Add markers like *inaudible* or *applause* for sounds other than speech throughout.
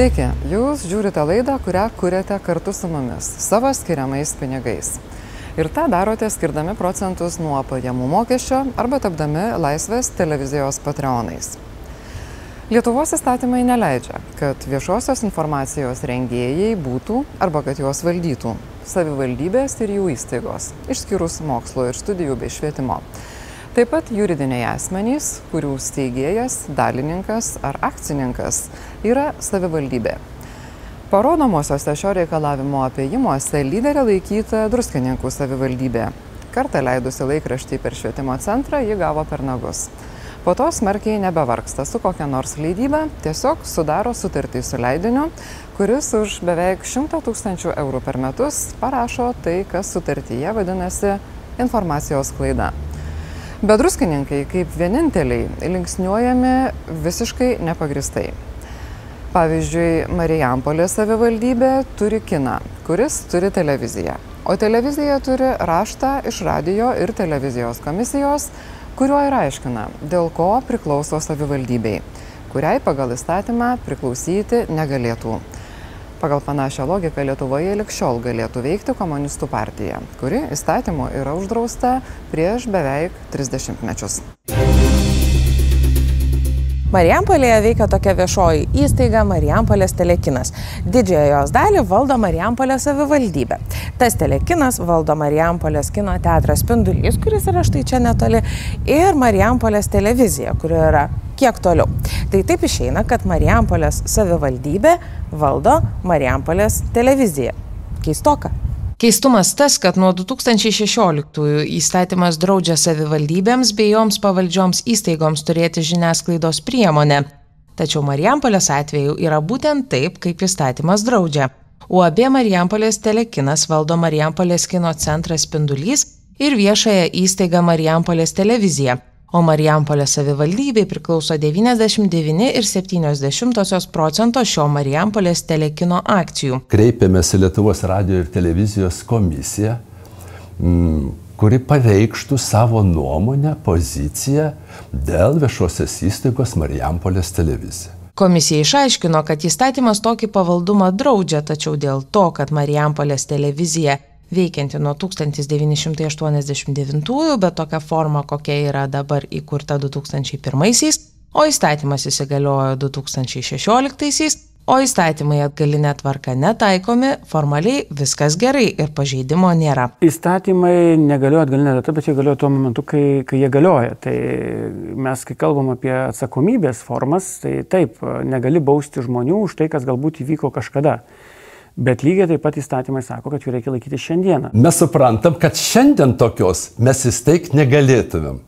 Sveiki, jūs žiūrite laidą, kurią kuriate kartu su mumis savo skiriamais pinigais. Ir tą darote skirdami procentus nuo pajamų mokesčio arba tapdami laisvės televizijos patreonais. Lietuvos įstatymai neleidžia, kad viešosios informacijos rengėjai būtų arba kad juos valdytų savivaldybės ir jų įstaigos, išskyrus mokslo ir studijų bei švietimo. Taip pat juridiniai asmenys, kurių steigėjas, dalininkas ar akcininkas yra savivaldybė. Parodomosiuose šio reikalavimo apėjimuose lyderė laikyta druskininkų savivaldybė. Kartą leidusi laikraštį per švietimo centrą, ji gavo per nagus. Po to smarkiai nebevarksta su kokia nors leidyba, tiesiog sudaro sutartį su leidiniu, kuris už beveik 100 tūkstančių eurų per metus parašo tai, kas sutartyje vadinasi informacijos klaida. Bedruskininkai kaip vieninteliai linksniuojami visiškai nepagristai. Pavyzdžiui, Marijampolės savivaldybė turi kiną, kuris turi televiziją. O televizija turi raštą iš radio ir televizijos komisijos, kuriuo ir aiškina, dėl ko priklauso savivaldybei, kuriai pagal įstatymą priklausyti negalėtų. Pagal panašią logiką Lietuvoje likščiol galėtų veikti komunistų partija, kuri įstatymu yra uždrausta prieš beveik 30 mečius. Marijampolėje veikia tokia viešoji įstaiga Marijampolės telekinas. Didžiąją jos dalį valdo Marijampolės savivaldybė. Tas telekinas valdo Marijampolės kino teatras Spindulys, kuris yra štai čia netoli, ir Marijampolės televizija, kuri yra kiek toliau. Tai taip išeina, kad Marijampolės savivaldybė valdo Marijampolės televiziją. Keistoka. Keistumas tas, kad nuo 2016 įstatymas draudžia savivaldybėms bei joms pavaldžioms įstaigoms turėti žiniasklaidos priemonę. Tačiau Marijampolės atveju yra būtent taip, kaip įstatymas draudžia. UAB Marijampolės telekinas valdo Marijampolės kino centras Spindulys ir viešąją įstaigą Marijampolės televizija o Marijampolės savivaldybei priklauso 99,7 procento šio Marijampolės telekino akcijų. Kreipėmės į Lietuvos radio ir televizijos komisiją, mm, kuri pareikštų savo nuomonę, poziciją dėl viešosios įstaigos Marijampolės televizija. Komisija išaiškino, kad įstatymas tokį pavaldumą draudžia, tačiau dėl to, kad Marijampolės televizija veikianti nuo 1989, bet tokia forma, kokia yra dabar įkurta 2001-aisiais, o įstatymas įsigaliojo 2016-aisiais, o įstatymai atgalinė tvarka netaikomi, formaliai viskas gerai ir pažeidimo nėra. Įstatymai negalioja atgalinė data, bet jie galioja tuo momentu, kai, kai jie galioja. Tai mes, kai kalbam apie atsakomybės formas, tai taip, negali bausti žmonių už tai, kas galbūt įvyko kažkada. Bet lygiai taip pat įstatymai sako, kad jų reikia laikyti šiandieną. Mes suprantam, kad šiandien tokios mes įsteigti negalėtumėm.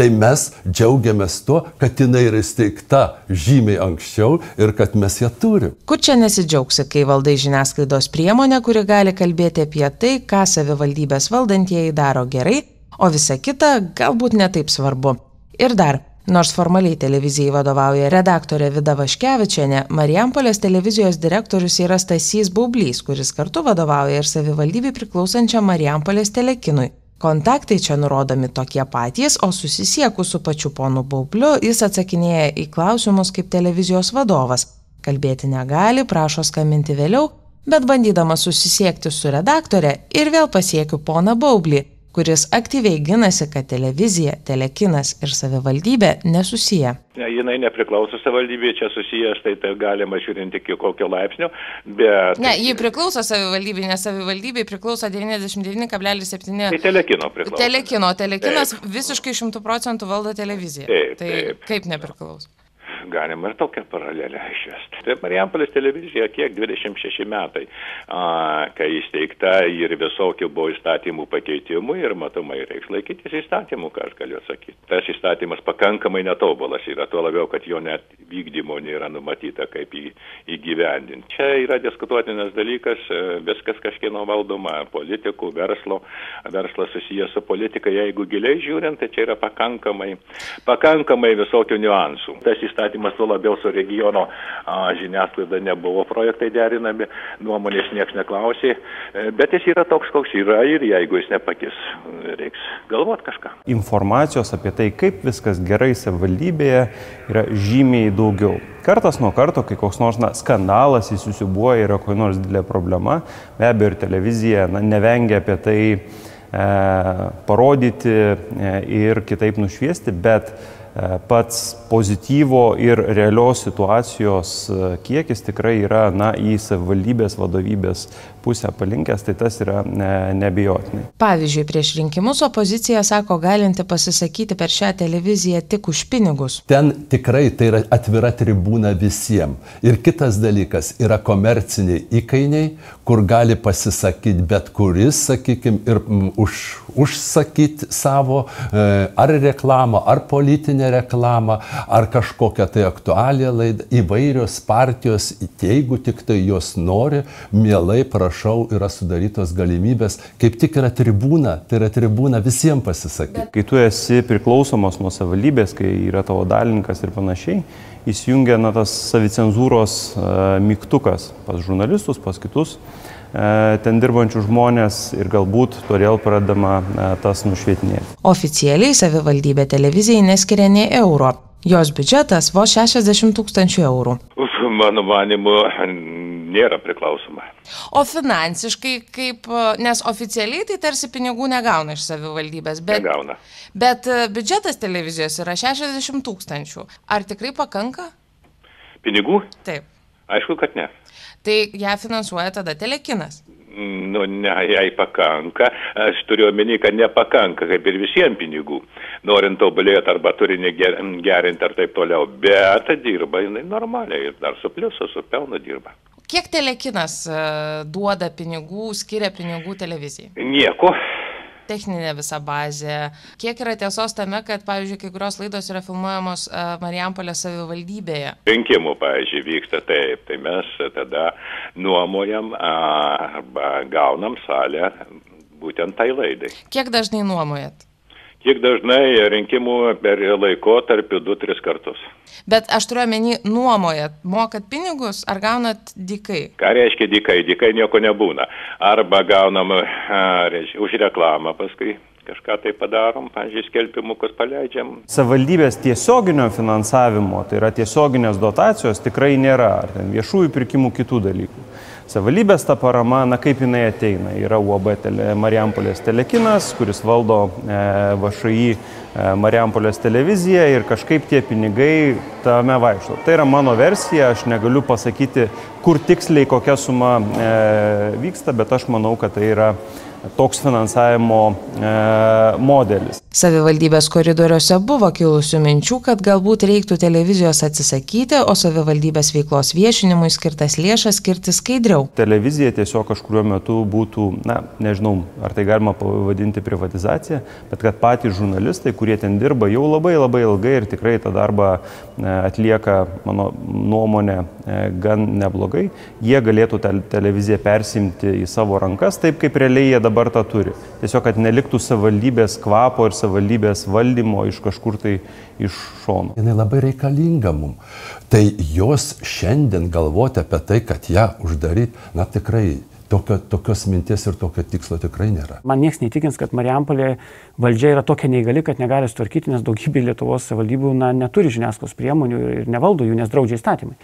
Tai mes džiaugiamės tuo, kad jinai yra įsteigta žymiai anksčiau ir kad mes ją turim. Kur čia nesidžiaugsi, kai valdai žiniasklaidos priemonę, kuri gali kalbėti apie tai, ką savivaldybės valdantieji daro gerai, o visa kita galbūt netaip svarbu. Ir dar, Nors formaliai televizijai vadovauja redaktorė Vida Vaškevičiane, Marijampolės televizijos direktorius yra Stasys Baublys, kuris kartu vadovauja ir savivaldybei priklausančiam Marijampolės telekinui. Kontaktai čia nurodomi tokie patys, o susisiekus su pačiu ponu Baubliu jis atsakinėja į klausimus kaip televizijos vadovas. Kalbėti negali, prašo skambinti vėliau, bet bandydamas susisiekti su redaktore ir vėl pasiekiu poną Baublį kuris aktyviai ginasi, kad televizija, telekinas ir savivaldybė nesusiję. Ne, jinai nepriklauso savivaldybėje, čia susiję, štai tai galima žiūrinti iki kokio laipsnio, bet... Ne, ji priklauso savivaldybė, nes savivaldybei priklauso 99,7... Tai telekino priklauso. Telekino, telekinas taip. visiškai 100 procentų valdo televiziją. Taip, tai taip. kaip nepriklauso? Galima ir tokią paralelę išvesti. Tai Marijampolės televizija kiek 26 metai, a, kai įsteigta ir visokių buvo įstatymų pakeitimų ir matomai reiks laikytis įstatymų, ką aš galiu sakyti. Tas įstatymas pakankamai netobulas yra, tuo labiau, kad jo net vykdymo nėra numatyta, kaip jį įgyvendinti. Čia yra diskutuotinas dalykas, e, viskas kažkieno valdoma, politikų, verslo, verslas susijęs su politika, jeigu giliai žiūrint, tai čia yra pakankamai, pakankamai visokių niuansų. Tas įstatymas įstatymas, tuo labiau su regiono a, žiniasklaida nebuvo projektai derinami, nuomonės niekas neklausė, e, bet jis yra toks, koks yra ir jeigu jis nepakis, reiks galvoti kažką. Informacijos apie tai, kaip viskas gerai savivaldybėje, yra žymiai daugiau. Kartas nuo karto, kai koks nors na, skandalas įsisubuoja, yra kokia nors didelė problema, be abejo ir televizija na, nevengia apie tai e, parodyti e, ir kitaip nušviesti, bet pats pozityvo ir realios situacijos e, kiekis tikrai yra na, į savivaldybės vadovybės pusę palinkęs, tai tas yra ne, nebijotinai. Pavyzdžiui, prieš rinkimus opozicija sako galinti pasisakyti per šią televiziją tik už pinigus. Ten tikrai tai yra atvira tribūna visiems. Ir kitas dalykas yra komerciniai įkainiai, kur gali pasisakyti bet kuris, sakykime, ir m, už, užsakyti savo e, ar reklamą, ar politinę reklamą, ar kažkokią tai aktualią laidą. Įvairios partijos, jeigu tik tai jos nori, mielai prašau, yra sudarytos galimybės, kaip tik yra tribūna, tai yra tribūna visiems pasisakyti. Kai tu esi priklausomas nuo savivaldybės, kai yra tavo dalininkas ir panašiai, įsijungia na, tas savicenzūros uh, mygtukas pas žurnalistus, pas kitus uh, ten dirbančių žmonės ir galbūt todėl pradama uh, tas nušvietinėti. Oficialiai savivaldybė televizijai neskiria nei euro. Jos biudžetas vos 60 tūkstančių eurų. *laughs* Mano manimu, nėra priklausoma. O finansiškai kaip, e, nes oficialiai tai tarsi pinigų negauna iš savivaldybės, bet, Negauna. bet e, biudžetas televizijos yra 60 tūkstančių. Ar tikrai pakanka? Pinigų? Taip. Aišku, kad ne. Tai ją finansuoja tada telekinas. Nu, ne, jai pakanka. Aš turiu omeny, kad nepakanka, kaip ir visiems pinigų. Norint tobulėti arba turinį ger- gerinti ar taip toliau. Bet dirba jinai normaliai ir dar su pliusu, su pelnu dirba. Kiek telekinas e, duoda pinigų, skiria pinigų televizijai? Nieko. Techninė visa bazė. Kiek yra tiesos tame, kad, pavyzdžiui, kai kurios laidos yra filmuojamos e, Marijampolės savivaldybėje? Rinkimų, pavyzdžiui, vyksta taip, tai mes tada nuomojam a, arba gaunam salę būtent tai laidai. Kiek dažnai nuomojat? Kiek dažnai rinkimų per laikotarpį 2-3 kartus. Bet aš turiu omeny, nuomojat, mokat pinigus ar gaunat dikai? Ką reiškia dikai? Dikai nieko nebūna. Arba gaunam a, reiškia, už reklamą paskui kažką tai padarom, pavyzdžiui, skelbimukus paleidžiam. Savivaldybės tiesioginio finansavimo, tai yra tiesioginės dotacijos, tikrai nėra, ar ten viešųjų pirkimų kitų dalykų. Savivaldybės ta parama, na kaip jinai ateina, yra UAB tele, Marijampolės telekinas, kuris valdo e, VŠI e, Marijampolės televiziją ir kažkaip tie pinigai tame vaikšto. Tai yra mano versija, aš negaliu pasakyti, kur tiksliai kokia suma e, vyksta, bet aš manau, kad tai yra toks finansavimo e, modelis. Savivaldybės koridoriuose buvo kilusių minčių, kad galbūt reiktų televizijos atsisakyti, o savivaldybės veiklos viešinimui skirtas lėšas skirti skaidriau. Televizija tiesiog kažkuriuo metu būtų, na, nežinau, ar tai galima pavadinti privatizacija, bet kad patys žurnalistai, kurie ten dirba jau labai labai ilgai ir tikrai tą darbą e, atlieka, mano nuomonė, e, gan neblogai, jie galėtų televiziją persimti į savo rankas, taip kaip realiai jie dabar tą turi. Tiesiog, kad neliktų savivaldybės kvapo ir savivaldybės valdymo iš kažkur tai iš šono. jinai labai reikalinga mums. Tai jos šiandien galvoti apie tai, kad ją uždaryti, na tikrai tokio, tokios minties ir tokio tikslo tikrai nėra. Man niekas neįtikins, kad Marijampolė valdžia yra tokia neįgali, kad negali sutvarkyti, nes daugybė Lietuvos savivaldybių na, neturi žiniasklaidos priemonių ir, nevaldo jų, nes draudžia įstatymai.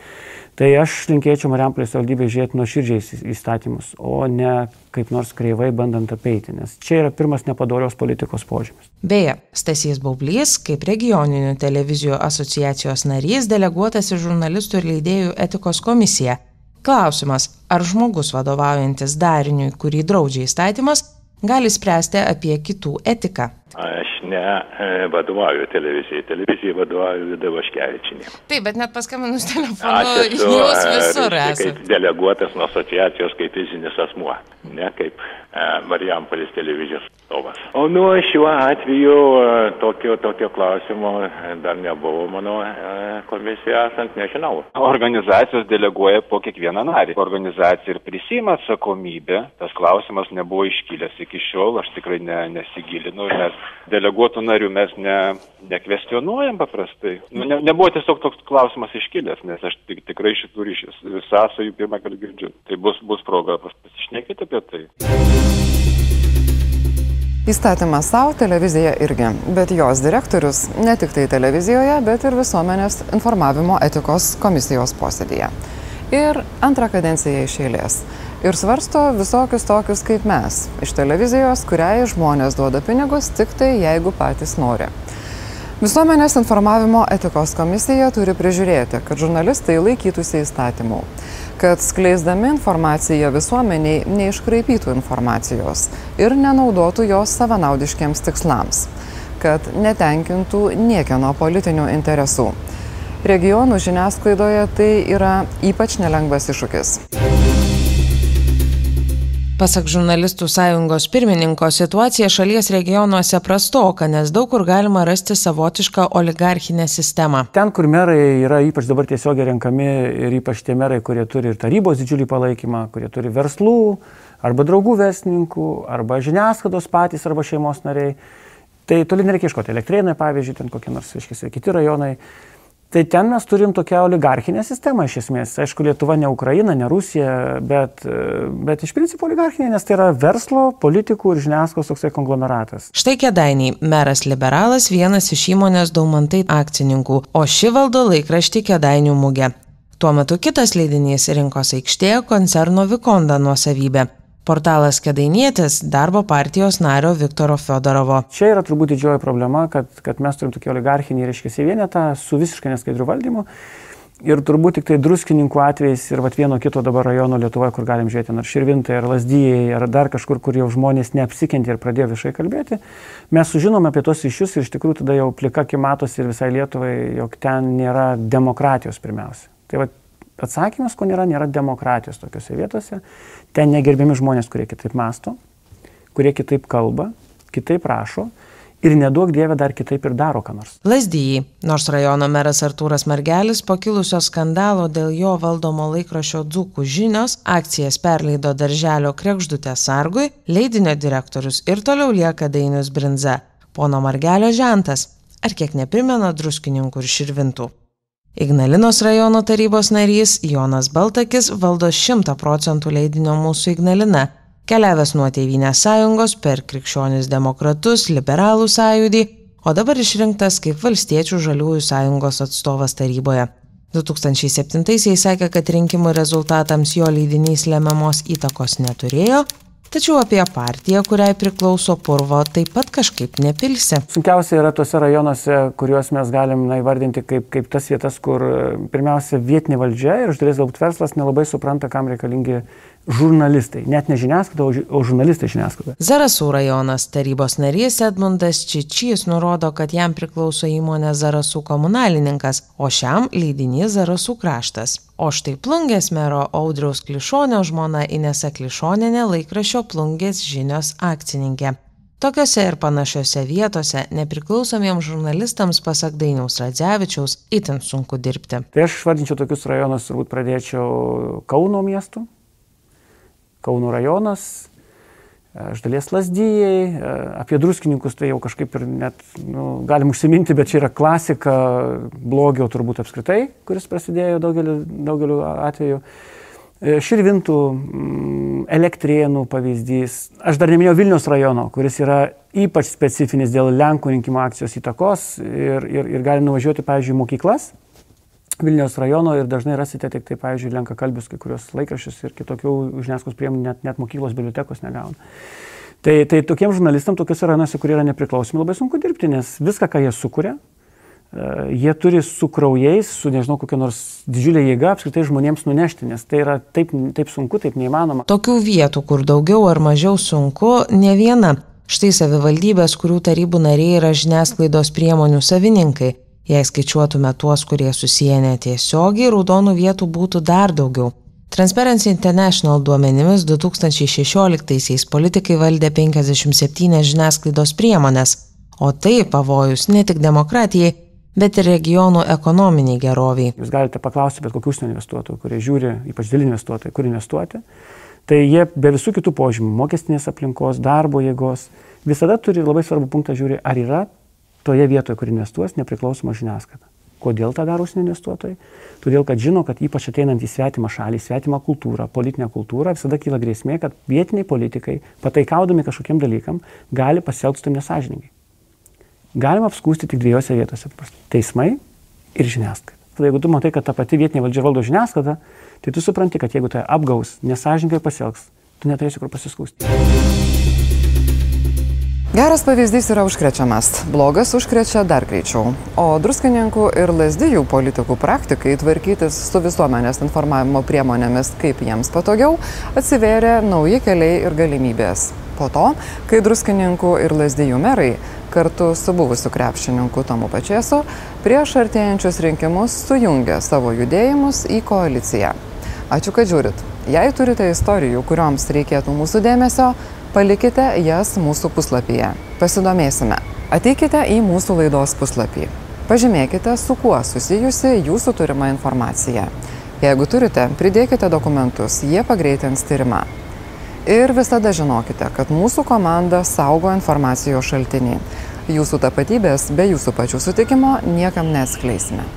Tai aš linkėčiau Marijampolės savivaldybėje žiūrėti nuoširdžiai įstatymus, o ne kaip nors kreivai bandant apeiti, nes čia yra pirmas nepadorios politikos požymis. Beje, Stasys Baublys, kaip regioninių televizijų asociacijos narys, deleguotas į žurnalistų ir leidėjų etikos komisiją. Klausimas, ar žmogus vadovaujantis dariniui, kurį draudžia įstatymas, gali spręsti apie kitų etiką. Aš ne e, vadovauju televizijai, televizijai vadovauju Vida Vaškevičinė. Taip, bet net paskambinus telefonu, esu jūs e, visur esate. kaip deleguotas nuo asociacijos kaip fizinis asmuo, ne kaip e, Marijampolės televizijos atstovas. O nu, šiuo atveju e, tokio, tokio klausimo e, dar nebuvo mano e, komisija esant, nežinau. Organizacijos deleguoja po kiekvieną narį. Organizacija ir prisima atsakomybę. Tas klausimas nebuvo iškilęs iki šiol, aš tikrai ne, nesigilinu, nes deleguotų narių mes ne, nekvestionuojam paprastai. Nu, ne, nebuvo tiesiog toks klausimas iškilęs, nes aš tik, tikrai šitų ryšius sąsajų pirmą kartą girdžiu. Tai bus, bus proga pasišnekėti apie tai. Įstatymas savo, televizija irgi, bet jos direktorius ne tik tai televizijoje, bet ir visuomenės informavimo etikos komisijos posėdėje. Ir antrą kadenciją iš eilės. Ir svarsto visokius tokius kaip mes, iš televizijos, kuriai žmonės duoda pinigus tik tai jeigu patys nori. Visuomenės informavimo etikos komisija turi prižiūrėti, kad žurnalistai laikytųsi įstatymų kad skleisdami informaciją visuomeniai neiškraipytų informacijos ir nenaudotų jos savanaudiškiams tikslams, kad netenkintų niekieno politinių interesų. Regionų žiniasklaidoje tai yra ypač nelengvas iššūkis. Pasak žurnalistų sąjungos pirmininko, situacija šalies regionuose prastoka, nes daug kur galima rasti savotišką oligarchinę sistemą. Ten, kur merai yra ypač dabar tiesiogiai renkami ir ypač tie merai, kurie turi ir tarybos didžiulį palaikymą, kurie turi verslų, arba draugų verslininkų, arba žiniasklaidos patys, arba šeimos nariai, tai toli nereikia ieškoti. Elektrėnai, pavyzdžiui, ten kokie nors, aiškiai, kiti rajonai. Tai ten mes turim tokią oligarchinę sistemą iš esmės. Aišku, Lietuva ne Ukraina, ne Rusija, bet, bet iš principo oligarchinė, nes tai yra verslo, politikų ir žiniasklaidos toksai konglomeratas. Štai kėdainiai, meras liberalas vienas iš įmonės Daumantai akcininkų, o ši valdo laikraštį kėdainių mugę. Tuo metu kitas leidinys rinkos aikštėje koncerno Vikonda nuosavybė. Portalas Kedainietis darbo partijos nario Viktoro Fedorovo. Čia yra turbūt didžioji problema, kad, kad mes turim tokį oligarchinį, reiškia, vienetą su visiškai neskaidriu valdymu. Ir turbūt tik tai druskininkų atvejais ir vat, vieno kito dabar rajono Lietuvoje, kur galim žiūrėti, ar Širvintai, ar Lasdyjai, ar dar kažkur, kur jau žmonės neapsikentė ir pradėjo viešai kalbėti, mes sužinom apie tos iššius ir iš tikrųjų tada jau plikaki matosi ir visai Lietuvai, jog ten nėra demokratijos pirmiausia. Tai vat, Atsakymas, ko nėra, nėra demokratijos tokiuose vietose. Ten negerbiami žmonės, kurie kitaip masto, kurie kitaip kalba, kitaip rašo ir nedaug dievė dar kitaip ir daro ką nors. Lasdyjai, nors rajono meras Artūras Margelis po kilusio skandalo dėl jo valdomo laikraščio Dzukų žinios akcijas perleido darželio krekždutė sargui, leidinio direktorius ir toliau lieka Dainius Brinza, pono Margelio žentas, ar kiek neprimena druskininkų ir širvintų. Ignalinos rajono tarybos narys Jonas Baltakis valdo 100 procentų leidinio mūsų Ignalina, keliavęs nuo Tevinės sąjungos per krikščionis demokratus, liberalų sąjūdį, o dabar išrinktas kaip valstiečių žaliųjų sąjungos atstovas taryboje. 2007-aisiais sakė, kad rinkimų rezultatams jo leidinys lemiamos įtakos neturėjo, Tačiau apie partiją, kuriai priklauso purvo, taip pat kažkaip nepilsi. Sunkiausia yra tuose rajonuose, kuriuos mes galim na, įvardinti kaip, kaip tas vietas, kur pirmiausia vietinė valdžia ir iš dalies galbūt verslas nelabai supranta, kam reikalingi žurnalistai, net ne žiniasklaida, o žurnalistai žiniasklaida. Zarasų rajonas tarybos narys Edmundas Čičys nurodo, kad jam priklauso įmonė Zarasų komunalininkas, o šiam leidinys Zarasų kraštas. O štai plungės mero Audriaus Klišonio žmona Inesa Klišoninė laikraščio plungės žinios akcininkė. Tokiose ir panašiose vietose nepriklausomiems žurnalistams, pasak Dainiaus Radzevičiaus, itin sunku dirbti. Tai aš vardinčiau tokius rajonus, turbūt pradėčiau Kauno miestu, Kauno rajonas, iš dalies lasdyjei, apie druskininkus tai jau kažkaip ir net nu, galim užsiminti, bet čia yra klasika blogio turbūt apskritai, kuris prasidėjo daugeliu, daugeliu atveju. E, Širvintų, mm, elektrienų pavyzdys. Aš dar neminėjau Vilnius rajono, kuris yra ypač specifinis dėl Lenkų rinkimo akcijos įtakos ir, ir, ir gali nuvažiuoti, pavyzdžiui, mokyklas Vilniaus rajono ir dažnai rasite tik tai, pavyzdžiui, lenka kalbius kai kurios laikraščius ir kitokių žiniasklaidos priemonių net, net mokyklos bibliotekos negauna. Tai, tai tokiems žurnalistams tokiuose rajonuose, kurie yra nepriklausomi, labai sunku dirbti, nes viską, ką jie sukuria, e, jie turi su kraujais, su nežinau kokia nors didžiulė jėga apskritai žmonėms nunešti, nes tai yra taip, taip sunku, taip neįmanoma. Tokių vietų, kur daugiau ar mažiau sunku, ne viena. Štai savivaldybės, kurių tarybų nariai yra žiniasklaidos priemonių savininkai. Jei skaičiuotume tuos, kurie susiję netiesiogiai, raudonų vietų būtų dar daugiau. Transparency International duomenimis 2016-aisiais politikai valdė 57 žiniasklaidos priemonės, o tai pavojus ne tik demokratijai, bet ir regionų ekonominiai geroviai. Jūs galite paklausti bet kokių užsienio investuotojų, kurie žiūri, ypač dėl investuotojų, kur investuoti. Tai jie be visų kitų požymių - mokestinės aplinkos, darbo jėgos, visada turi labai svarbų punktą žiūri, ar yra toje vietoje, kur investuos, nepriklausoma žiniasklaida. Kodėl tą daro užsienio investuotojai? Todėl, kad žino, kad ypač ateinant į svetimą šalį, svetimą kultūrą, politinę kultūrą, visada kyla grėsmė, kad vietiniai politikai, pataikaudami kažkokiem dalykam, gali pasielgti tam nesažininkai. Galima apskūsti tik dviejose vietose - teismai ir žiniasklaida. Tada jeigu tu matai, kad ta pati vietinė valdžia valdo žiniasklaidą, tai tu supranti, kad jeigu tai apgaus, nesažininkai pasielgs, tu neturėsi kur pasiskūsti. Geras pavyzdys yra užkrečiamas, blogas užkrečia dar greičiau. O druskininkų ir lasdijų politikų praktikai tvarkytis su visuomenės informavimo priemonėmis, kaip jiems patogiau, atsivėrė nauji keliai ir galimybės. Po to, kai druskininkų ir lasdijų merai kartu su buvusiu krepšininku Tomu Pačiesu prieš artėjančius rinkimus sujungė savo judėjimus į koaliciją. Ačiū, kad žiūrit. Jei turite istorijų, kurioms reikėtų mūsų dėmesio, Palikite jas mūsų puslapyje. Pasidomėsime. Ateikite į mūsų laidos puslapį. Pažymėkite, su kuo susijusi jūsų turima informacija. Jeigu turite, pridėkite dokumentus, jie pagreitins tyrimą. Ir visada žinokite, kad mūsų komanda saugo informacijos šaltinį. Jūsų tapatybės be jūsų pačių sutikimo niekam neskleisime.